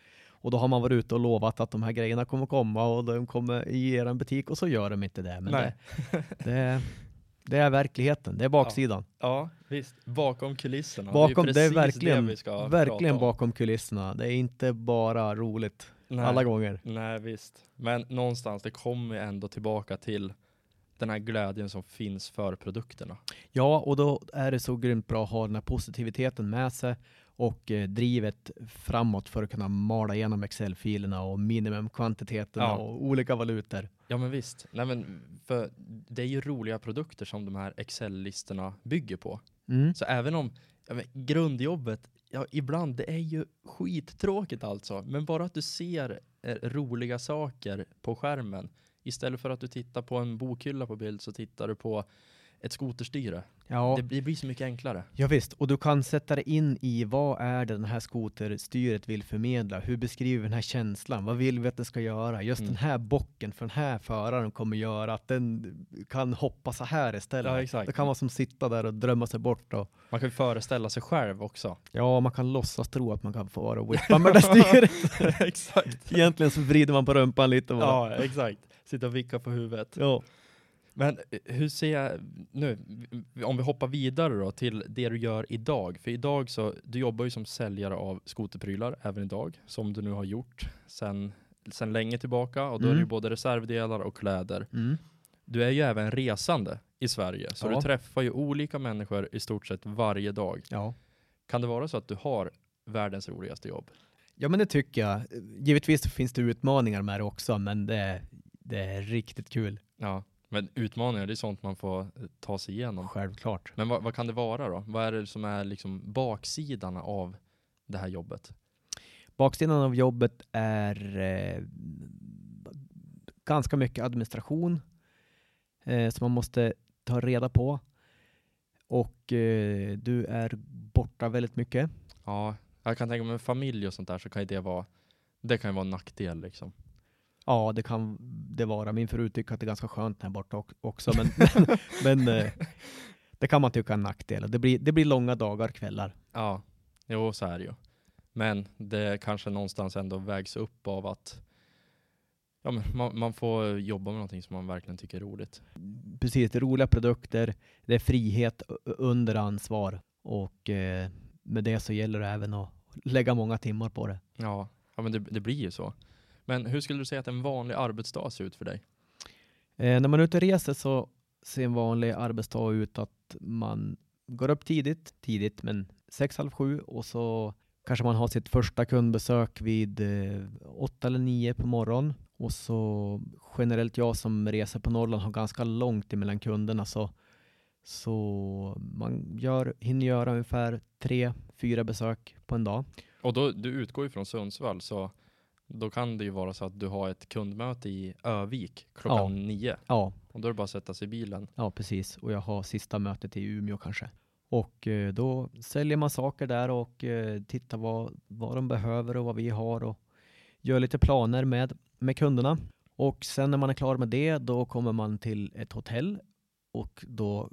och då har man varit ute och lovat att de här grejerna kommer komma och de kommer i er butik och så gör de inte det. Men Nej. det, det, är, det är verkligheten, det är baksidan. Ja, visst. Bakom kulisserna. bakom, det det är, är, precis verkligen, det verkligen bakom kulisserna. Det är inte bara roligt Nej. alla gånger. Nej, visst. Men någonstans, det kommer ändå tillbaka till den här glädjen som finns för produkterna. Ja, och då är det så grymt bra att ha den här positiviteten med sig och eh, drivet framåt för att kunna mala igenom Excel-filerna och minimumkvantiteterna Ja. och olika valutor. Ja, men visst. Nej, men för det är ju roliga produkter som de här Excel-listorna bygger på. Mm. Så även om ja, grundjobbet, ja, ibland, det är ju skittråkigt alltså. Men bara att du ser eh, roliga saker på skärmen. Istället för att du tittar på en bokhylla på bild så tittar du på ett skoterstyre. Ja, Det, blir så mycket enklare. ja, visst. Och du kan sätta dig in i vad är det den här skoterstyret vill förmedla? Hur beskriver vi den här känslan? Vad vill vi att den ska göra? Just Mm. den här bocken för den här föraren kommer göra att den kan hoppa så här istället. Ja, exakt. Det kan vara som sitta där och drömma sig bort. Och, Man kan ju föreställa sig själv också. ja, man kan låtsas tro att man kan få vara och whippa med det styret. exakt. Egentligen så vrider man på rumpan lite. Bara. Ja, exakt. Sitta och vicka på huvudet. Ja. Men eh, hur ser jag nu, om vi hoppar vidare då till det du gör idag. För idag så, du jobbar ju som säljare av skoterprylar även idag, som du nu har gjort sen, sen länge tillbaka. Och då är det ju Mm. både reservdelar och kläder. Mm. Du är ju även resande i Sverige, så Ja. du träffar ju olika människor i stort sett varje dag. Ja. Kan det vara så att du har världens roligaste jobb? ja, men det tycker jag. Givetvis finns det utmaningar med det också, men det, det är riktigt kul. Ja, men utmaningar, det är sånt man får eh, ta sig igenom. Självklart. Men vad, vad kan det vara då? Vad är det som är liksom baksidan av det här jobbet? Baksidan av jobbet är eh, ganska mycket administration eh, som man måste ta reda på. Och eh, du är borta väldigt mycket. Ja, jag kan tänka mig med familj och sånt där så kan det vara, det kan ju vara en nackdel liksom. Ja, det kan det vara. Min fru tycker att det är ganska skönt här borta ock- också, men, men eh, det kan man tycka är en nackdel. Det blir, det blir långa dagar, kvällar. Ja, jo så är det ju. Men det kanske någonstans ändå vägs upp av att ja, men man, man får jobba med någonting som man verkligen tycker är roligt. Precis, det är roliga produkter, det är frihet under ansvar och eh, med det så gäller det även att lägga många timmar på det. Ja, ja men det, det blir ju så. Men hur skulle du säga att en vanlig arbetsdag ser ut för dig? Eh, när man är ute och reser så ser en vanlig arbetsdag ut att man går upp tidigt, tidigt men sex, halv sju och så kanske man har sitt första kundbesök vid eh, åtta eller nio på morgonen och så generellt jag som reser på Norrland har ganska långt emellan kunderna så, så man gör, hinner göra ungefär tre, fyra besök på en dag. Och då, du utgår ju från Sundsvall så då kan det ju vara så att du har ett kundmöte i Övik klockan Ja. nio. Ja, Och då är det bara att sätta sig i bilen. Ja, precis. Och jag har sista mötet i Umeå kanske. Och eh, då säljer man saker där och eh, tittar vad, vad de behöver och vad vi har och gör lite planer med, med kunderna. Och sen när man är klar med det, då kommer man till ett hotell och då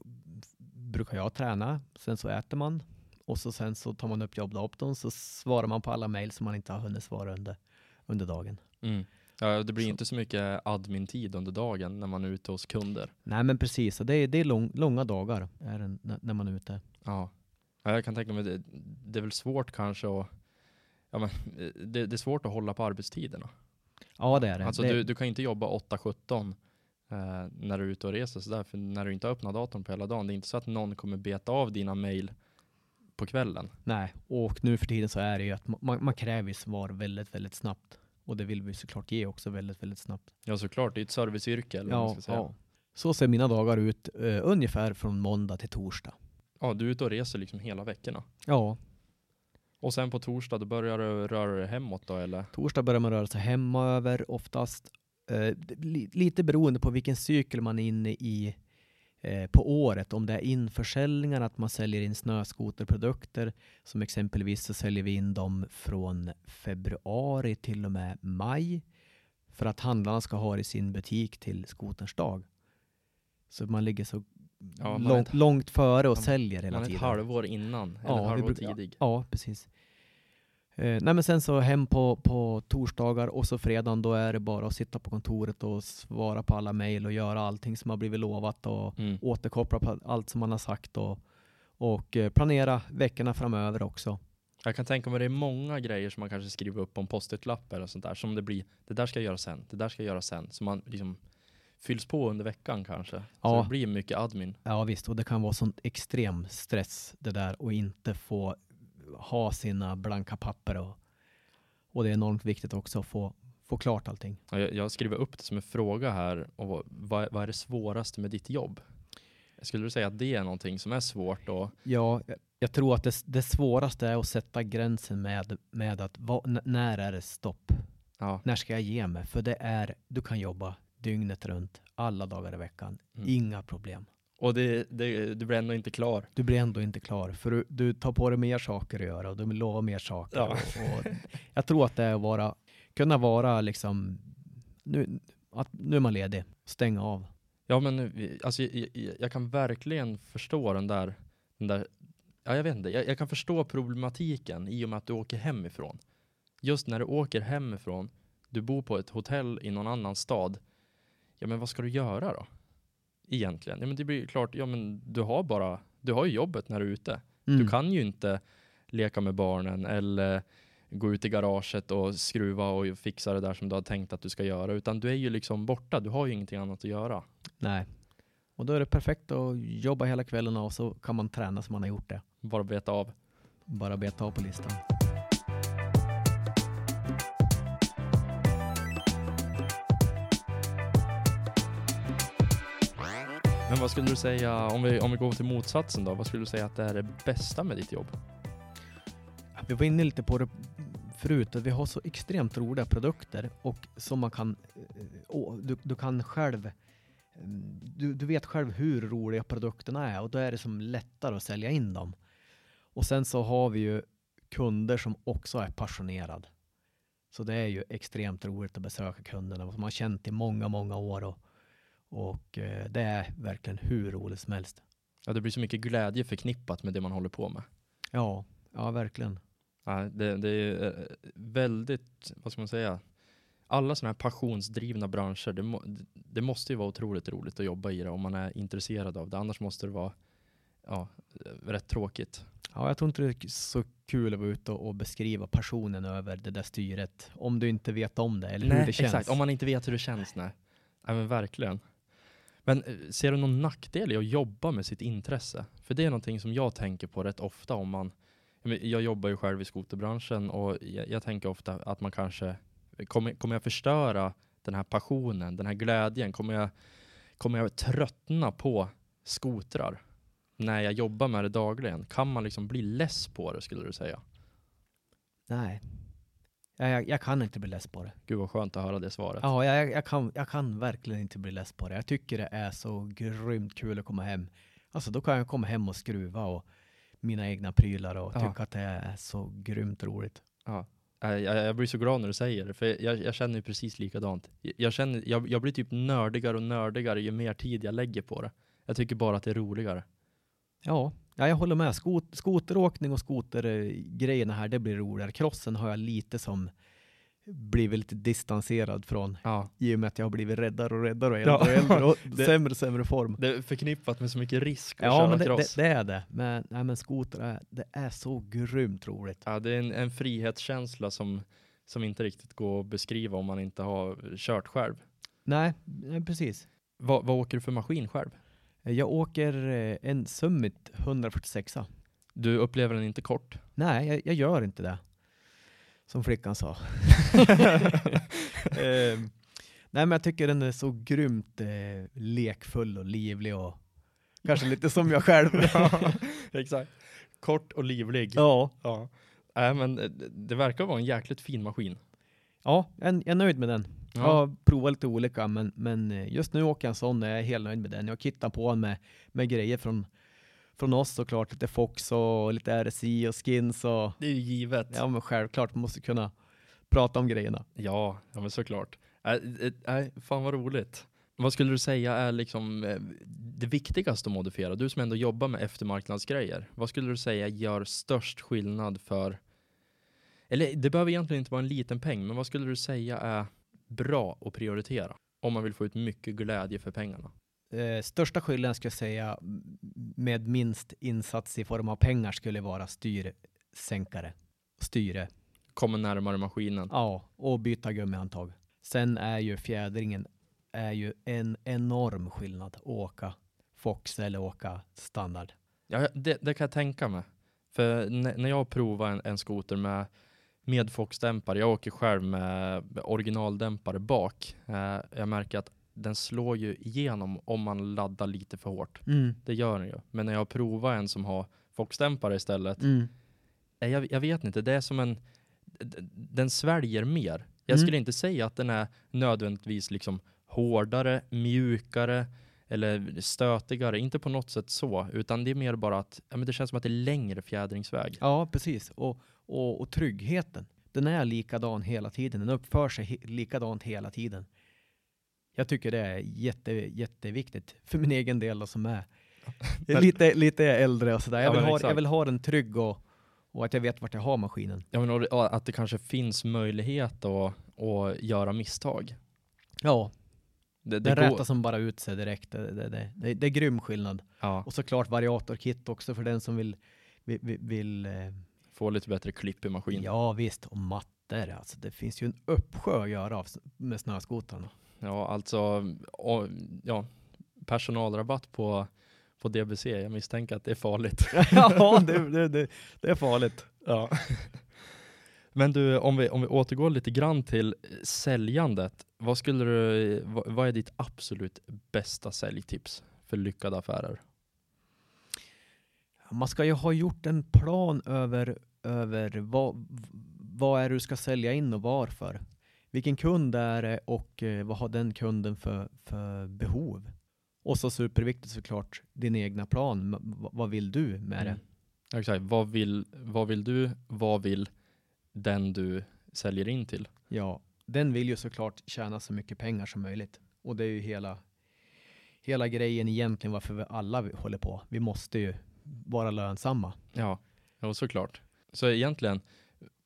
brukar jag träna. Sen så äter man och så sen så tar man upp jobbdatorn så svarar man på alla mejl som man inte har hunnit svara under, under dagen. Mm. Ja, det blir Så. inte så mycket admin-tid under dagen när man är ute hos kunder. Nej men precis, det är, det är lång, långa dagar är det, när, man är ute. Ja. ja, jag kan tänka mig, det, det är väl svårt kanske att Ja, men, det, det är svårt att hålla på arbetstiderna. Ja det är det. Alltså det du, du kan inte jobba 8-17 eh, när du är ute och reser sådär, för när du inte har öppnat datorn på hela dagen, det är inte så att någon kommer beta av dina mail på kvällen. Nej, och nu för tiden så är det ju att man, man kräver svar väldigt, väldigt snabbt. Och det vill vi såklart ge också väldigt, väldigt snabbt. Ja såklart, det är ett serviceyrke eller vad man ska säga. Ja. Så ser mina dagar ut eh, ungefär från måndag till torsdag. ja, du är ute och reser liksom hela veckorna. Ja, Och sen på torsdag, då börjar du röra dig hemåt då eller? torsdag börjar man röra sig hemöver oftast. Eh, li, lite beroende på vilken cykel man är inne i på året. Om det är införsäljningar, att man säljer in snöskoterprodukter. Som exempelvis så säljer vi in dem från februari till och med maj. För att handlarna ska ha det i sin butik till skoterns dag. Så man ligger så Ja, man ett- långt före och man- säljer hela Man är ett tiden. halvår innan, eller Ja, halvår tidig. Ja, precis. Eh, nej men sen så hem på, på torsdagar och så fredagen då är det bara att sitta på kontoret och svara på alla mejl och göra allting som har blivit lovat och Mm. återkoppla på allt som man har sagt och, och eh, planera veckorna framöver också. Jag kan tänka mig det är många grejer som man kanske skriver upp på en post-it-lapp eller sånt där, som det blir, det där ska jag göra sen, det där ska jag göra sen, så man liksom fylls på under veckan kanske. Så Ja. det blir mycket admin. Ja visst, och det kan vara sån extrem stress det där och inte få ha sina blanka papper och, och det är enormt viktigt också att få, få klart allting. Ja, Jag, jag skriver upp det som en fråga här, och vad, vad är det svåraste med ditt jobb? Skulle du säga att det är någonting som är svårt och Ja, jag- tror att det, det svåraste är att sätta gränsen med, med att vad- när är det stopp? ja, När ska jag ge mig? För det är, du kan jobba dygnet runt, alla dagar i veckan. Mm. Inga problem. Och det, det, du blir ändå inte klar. Du blir ändå inte klar, för du, du tar på dig mer saker att göra och du lovar mer saker. Ja. Och, och jag tror att det är att vara, kunna vara liksom, nu, att nu är man ledig, stänga av. Ja men alltså, jag, jag, jag kan verkligen förstå den där, den där ja, jag vet inte, jag, jag kan förstå problematiken i och med att du åker hemifrån. Just när du åker hemifrån, du bor på ett hotell i någon annan stad, ja men vad ska du göra då? Egentligen, ja men det blir klart, ja men du har bara, du har ju jobbet när du är ute. Mm. Du kan ju inte leka med barnen eller gå ut i garaget och skruva och fixa det där som du har tänkt att du ska göra, utan du är ju liksom borta, du har ju ingenting annat att göra. Nej. Och då är det perfekt att jobba hela kvällen och så kan man träna som man har gjort det. Bara beta av. Bara beta av på listan. Men vad skulle du säga, om vi, om vi går till motsatsen då, vad skulle du säga att det är det bästa med ditt jobb? Vi var inne lite på det förut, att vi har så extremt roliga produkter och som man kan, eh, du, du kan själv, mm, du, du vet själv hur roliga produkterna är och då är det som lättare att sälja in dem. Och sen så har vi ju kunder som också är passionerade. Så det är ju extremt roligt att besöka kunderna som man har känt i många, många år och, och eh, det är verkligen hur roligt som helst. Ja, det blir så mycket glädje förknippat med det man håller på med. Ja, ja verkligen. Ja, det, det är eh, väldigt, vad ska man säga, alla sådana här passionsdrivna branscher, det, må, det måste ju vara otroligt roligt att jobba i det om man är intresserad av det, annars måste det vara ja, rätt tråkigt. Ja, jag tror inte det är så kul att vara ute och och beskriva passionen över det där styret. Om du inte vet om det eller hur det känns. exakt, om man inte vet hur det känns, nej. nej men verkligen. Men eh, ser du någon nackdel i att jobba med sitt intresse? För det är någonting som jag tänker på rätt ofta om man, jag jag jobbar ju själv i skoterbranschen och jag, jag tänker ofta att man kanske, eh, kommer, kommer jag förstöra den här passionen, den här glädjen? Kommer jag, kommer jag tröttna på skotrar när jag jobbar med det dagligen? Kan man liksom bli less på det skulle du säga? Nej. Jag, jag, kan inte bli less på det. Gud vad skönt att höra det svaret. Ja, jag, jag, kan, jag kan verkligen inte bli less på det. Jag tycker det är så grymt kul att komma hem. Alltså då kan jag komma hem och skruva och mina egna prylar och Ja. tycka att det är så grymt roligt. Ja. Jag, jag, jag blir så glad när du säger det, för jag, jag känner ju precis likadant. Jag, känner, jag, jag blir typ nördigare och nördigare ju mer tid jag lägger på det. Jag tycker bara att det är roligare. Ja, Ja, jag håller med. Skot skoteråkning och skotergrejerna här, det blir roligare. Crossen har jag lite som blivit lite distanserad från Ja. i och med att jag har blivit räddare och räddare och äldre Ja. och äldre och Det- sämre sämre form. Det är förknippat med så mycket risk att Ja, köra men det, cross. det, det är det. Men, nej, men skoter är, det är så grymt roligt. Ja, det är en, en frihetskänsla som, som inte riktigt går att beskriva om man inte har kört själv. Nej precis. Vad, vad åker du för maskin själv? Jag åker eh, en Summit 146. Du upplever den inte kort? Nej, jag, jag gör inte det. Som flickan sa. Ehm, nej, men jag tycker den är så grymt eh, lekfull och livlig och kanske lite som jag själv. Ja, exakt. Kort och livlig. ja. Ja. Äh, men eh, det verkar vara en jäkligt fin maskin. ja, jag, jag är nöjd med den. Jag Ja. har provat lite olika, men, men eh, just nu åker jag en sån och jag är helt nöjd med den. Jag kittar på med, med grejer från, från oss såklart. Lite Fox och lite RSI och skins och Det är ju givet. ja, men självklart man måste kunna prata om grejerna. Ja, ja men såklart. Äh, äh, fan vad roligt. Vad skulle du säga är liksom eh, det viktigaste att modifiera? Du som ändå jobbar med eftermarknadsgrejer. Vad skulle du säga gör störst skillnad för eller det behöver egentligen inte vara en liten peng, men vad skulle du säga är bra att prioritera? Om man vill få ut mycket glädje för pengarna. Eh, största skillnaden skulle jag säga med minst insats i form av pengar skulle vara styrsänkare. Styre. Kommer närmare maskinen. Ja, och byta gummihandtag. Sen är ju fjädringen är ju en enorm skillnad att åka Fox eller åka standard. Ja, det, det kan jag tänka mig. För när jag provar en, en skoter med, med Fox-dämpare, jag åker själv med originaldämpare bak. Eh, jag märker att den slår ju igenom om man laddar lite för hårt. Mm. Det gör den ju. Men när jag provar en som har Fox-dämpare istället, Mm. eh, jag, jag vet inte, det är som en, den sväljer mer. Jag Mm. skulle inte säga att den är nödvändigtvis liksom hårdare, mjukare eller stötigare, inte på något sätt så, utan det är mer bara att ja, men det känns som att det är längre fjädringsväg. Ja, precis. Och, och, och tryggheten. Den är likadan hela tiden. Den uppför sig he- likadant hela tiden. Jag tycker det är jätte, jätteviktigt för min egen del som är lite, lite äldre och sådär. Ja, Jag, vill men ha, jag vill ha den trygg och, och att jag vet vart jag har maskinen. Ja, men och att det kanske finns möjlighet att, att göra misstag. Ja, Det, det den går- som bara ut sig direkt. Det, det, det, det, det är grym skillnad. Ja, Och såklart variatorkit också för den som vill, vill, vill, vill eh, få lite bättre klipp i maskinen. Ja visst, och mattor. Alltså, det finns ju en uppsjö att göra av, med snöskotrarna. Ja, alltså och, ja, personalrabatt på, på DBC. Jag misstänker att det är farligt. ja, det, det, det, det är farligt. Ja. Men du, om vi, om vi återgår lite grann till säljandet. Vad, skulle du, vad, vad är ditt absolut bästa säljtips för lyckade affärer? Man ska ju ha gjort en plan över, över vad, vad är det du ska sälja in och varför. Vilken kund är det och eh, vad har den kunden för, för behov? Och så superviktigt såklart din egna plan. V- vad vill du med det? Mm. Exakt. Vad vill, vad vill du? Vad vill den du säljer in till? Ja, den vill ju såklart tjäna så mycket pengar som möjligt. Och det är ju hela, hela grejen egentligen varför vi alla håller på. Vi måste ju vara lönsamma. Ja, ja såklart. Så egentligen,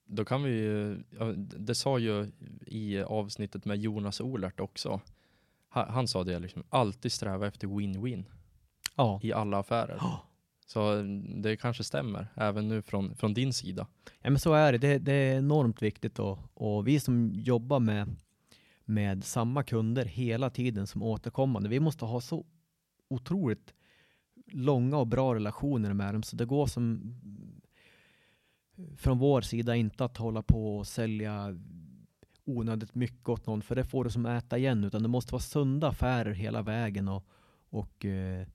då kan vi ju, ja, det sa ju i avsnittet med Jonas Olert också. Han, sa det liksom, alltid sträva efter win-win Ja. i alla affärer. Ja, Så det kanske stämmer, även nu från, från din sida. men så är det. Det, det är enormt viktigt och, och vi som jobbar med, med samma kunder hela tiden som återkommande, vi måste ha så otroligt långa och bra relationer med dem så det går som från vår sida inte att hålla på och sälja onödigt mycket åt någon för det får du som äta igen utan det måste vara sunda affärer hela vägen och, och eh,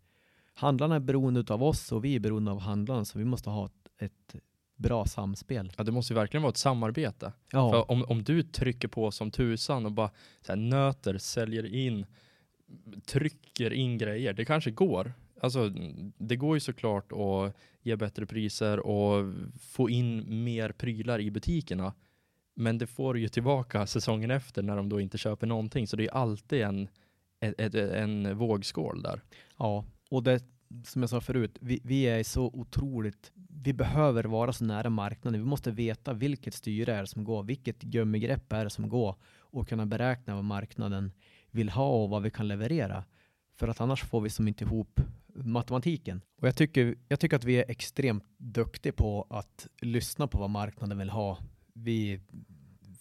handlarna är beroende av oss och vi är beroende av handlarna så vi måste ha ett, ett bra samspel. Ja, det måste ju verkligen vara ett samarbete. Ja, För om, om du trycker på som tusan och bara så här, nöter, säljer in, trycker in grejer, det kanske går. Alltså, det går ju såklart att ge bättre priser och få in mer prylar i butikerna. Men det får du ju tillbaka säsongen efter när de då inte köper någonting. Så det är alltid en, en, en vågskål där. ja. och det, som jag sa förut, vi, vi är så otroligt, vi behöver vara så nära marknaden. Vi måste veta vilket styre är det som går, vilket gummigrepp är det som går och kunna beräkna vad marknaden vill ha och vad vi kan leverera. För att annars får vi som inte ihop matematiken. Och jag tycker, jag tycker att vi är extremt duktiga på att lyssna på vad marknaden vill ha. Vi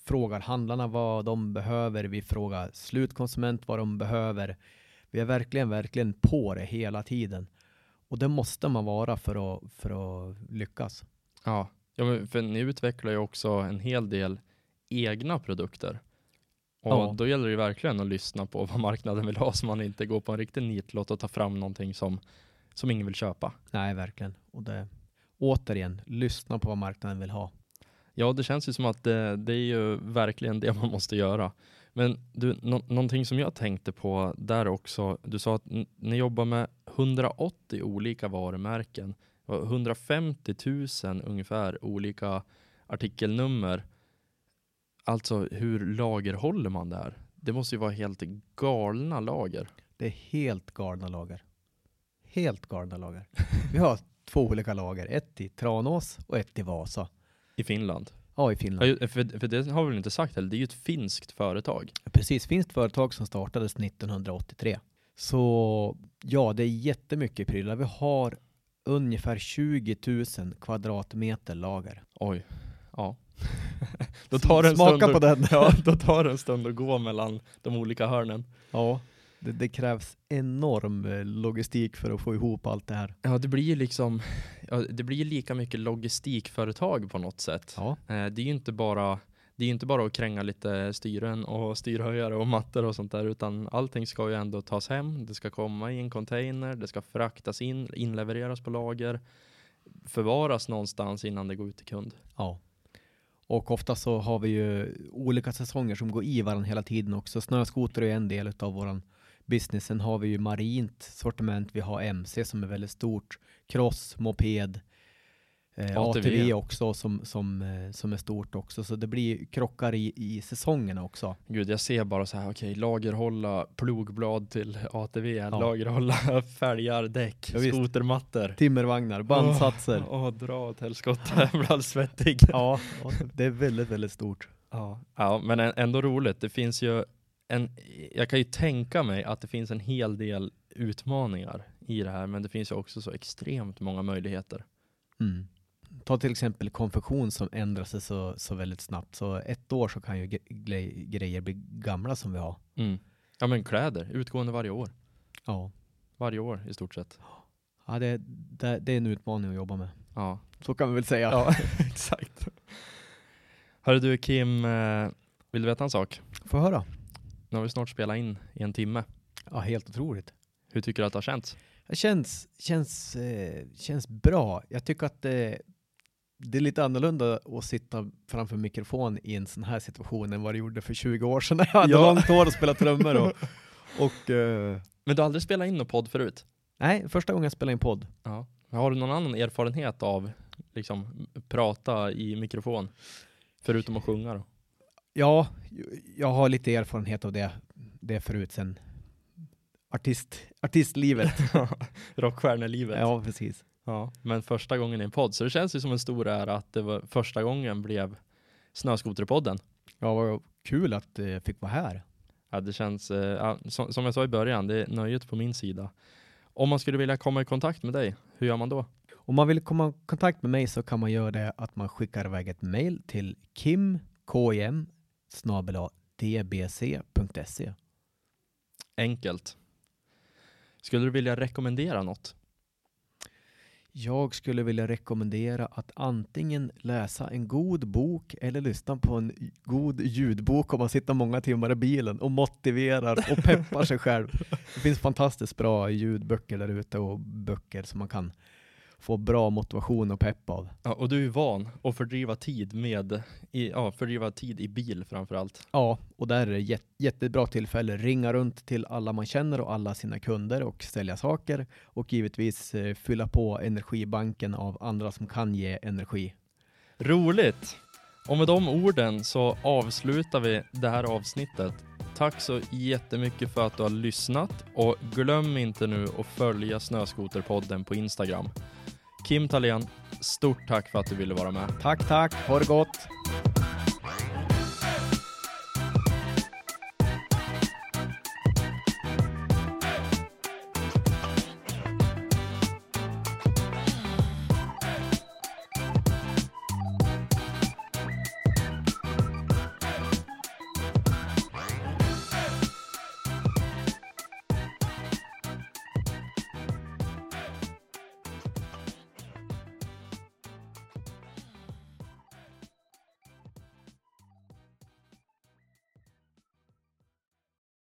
frågar handlarna vad de behöver, vi frågar slutkonsument vad de behöver. Vi är verkligen, verkligen på det hela tiden. Och det måste man vara för att, för att lyckas. Ja, ja för ni utvecklar ju också en hel del egna produkter. Och Ja. då gäller det verkligen att lyssna på vad marknaden vill ha så man inte går på en riktig nitlott och tar fram någonting som, som ingen vill köpa. Nej, verkligen. Och det, återigen, lyssna på vad marknaden vill ha. Ja, det känns ju som att det, det är ju verkligen det man måste göra. Men du, nå- någonting som jag tänkte på där också, du sa att ni jobbar med 180 olika varumärken, och 150 000 ungefär olika artikelnummer. Alltså hur lagerhåller man där? Det måste ju vara helt galna lager. Det är helt galna lager. Helt galna lager. Vi har två olika lager, ett i Tranås och ett i Vasa. I Finland. Ja, i Ja, Finland. ju- för, för det har vi väl inte sagt heller, det är ju ett finskt företag. Precis, finns ett företag som startades 1983. Så ja, det är jättemycket prylar. Vi har ungefär 20 000 kvadratmeter lager. Oj. Ja. Då tar det en Smaka stund på att- den. Ja, då tar det en stund att gå mellan de olika hörnen. Ja, det, det krävs enorm eh, logistik för att få ihop allt det här. Ja, det blir ju liksom, ja, det blir lika mycket logistikföretag på något sätt. Ja, Eh, det är ju inte bara det är inte bara att kränga lite styren och styrhöjare och mattor och sånt där, utan allting ska ju ändå tas hem. Det ska komma i en container, det ska fraktas in, inlevereras på lager, förvaras någonstans innan det går ut till kund. ja. Och ofta så har vi ju olika säsonger som går i varandra hela tiden också. Snöskoter är en del av våran business. Sen har vi ju marint sortiment. Vi har MC som är väldigt stort. Cross, moped, eh, ATV. ATV också som, som, eh, som är stort också. Så det blir krockar i, i säsongerna också. Gud, jag ser bara så här, okej, lagerhålla plogblad till ATV, Ja. lagerhålla fälgar, däck, Ja, skotermattor. Timmervagnar, bandsatser. Åh, åh, dra åt helskotta, jag blir alldeles svettig. Ja, det är väldigt, väldigt stort. Ja. ja, men ändå roligt. Det finns ju en, jag kan ju tänka mig att det finns en hel del utmaningar i det här, men det finns ju också så extremt många möjligheter. Mm. Ta till exempel konfektion som ändrar sig så, så väldigt snabbt. Så ett år så kan ju gre- gre- grejer bli gamla som vi har. Mm. Ja, men kläder, utgående varje år. Ja, Varje år i stort sett. ja det, det, det är en utmaning att jobba med. Ja, Så kan vi väl säga. ja exakt. Hörru du Kim, eh, vill du veta en sak? Få höra. Nu har vi snart spelat in i en timme. Ja, helt otroligt. Hur tycker du att det har känts? Det känns, känns, eh, känns bra. Jag tycker att det, det är lite annorlunda att sitta framför mikrofon i en sån här situation än vad det gjorde för 20 år sedan när jag hade Ja. långt hår och spelade trummor. Och, och, eh, Men du har aldrig spelat in någon podd förut? nej, första gången jag spelade in podd. Ja. Har du någon annan erfarenhet av liksom prata i mikrofon? Förutom att sjunga då? Ja, jag har lite erfarenhet av det, det förut sen artist, artistlivet. Rockstjärnelivet. ja, precis. Ja, men första gången i en podd. Så det känns ju som en stor ära att det var första gången blev Snöskoterpodden. Ja, vad kul att jag fick vara här. Ja, det känns, eh, som, som jag sa i början, det är nöjet på min sida. Om man skulle vilja komma i kontakt med dig, hur gör man då? Om man vill komma i kontakt med mig så kan man göra det att man skickar iväg ett mail till kimkim dbc.se. Enkelt. Skulle du vilja rekommendera något? Jag skulle vilja rekommendera att antingen läsa en god bok eller lyssna på en god ljudbok om man sitter många timmar i bilen och motiverar och peppar sig själv. Det finns fantastiskt bra ljudböcker där ute och böcker som man kan få bra motivation och pepp av. Ja, och du är van att fördriva tid med, i, ja, fördriva tid i bil framför allt. Ja, och där är det jät- jättebra tillfälle. Ringa runt till alla man känner och alla sina kunder och sälja saker och givetvis eh, fylla på energibanken av andra som kan ge energi. Roligt! Och med de orden så avslutar vi det här avsnittet. tack så jättemycket för att du har lyssnat och glöm inte nu att följa Snöskoterpodden på Instagram. Kim Thalén, stort tack för att du ville vara med. Tack, tack. Ha det gott.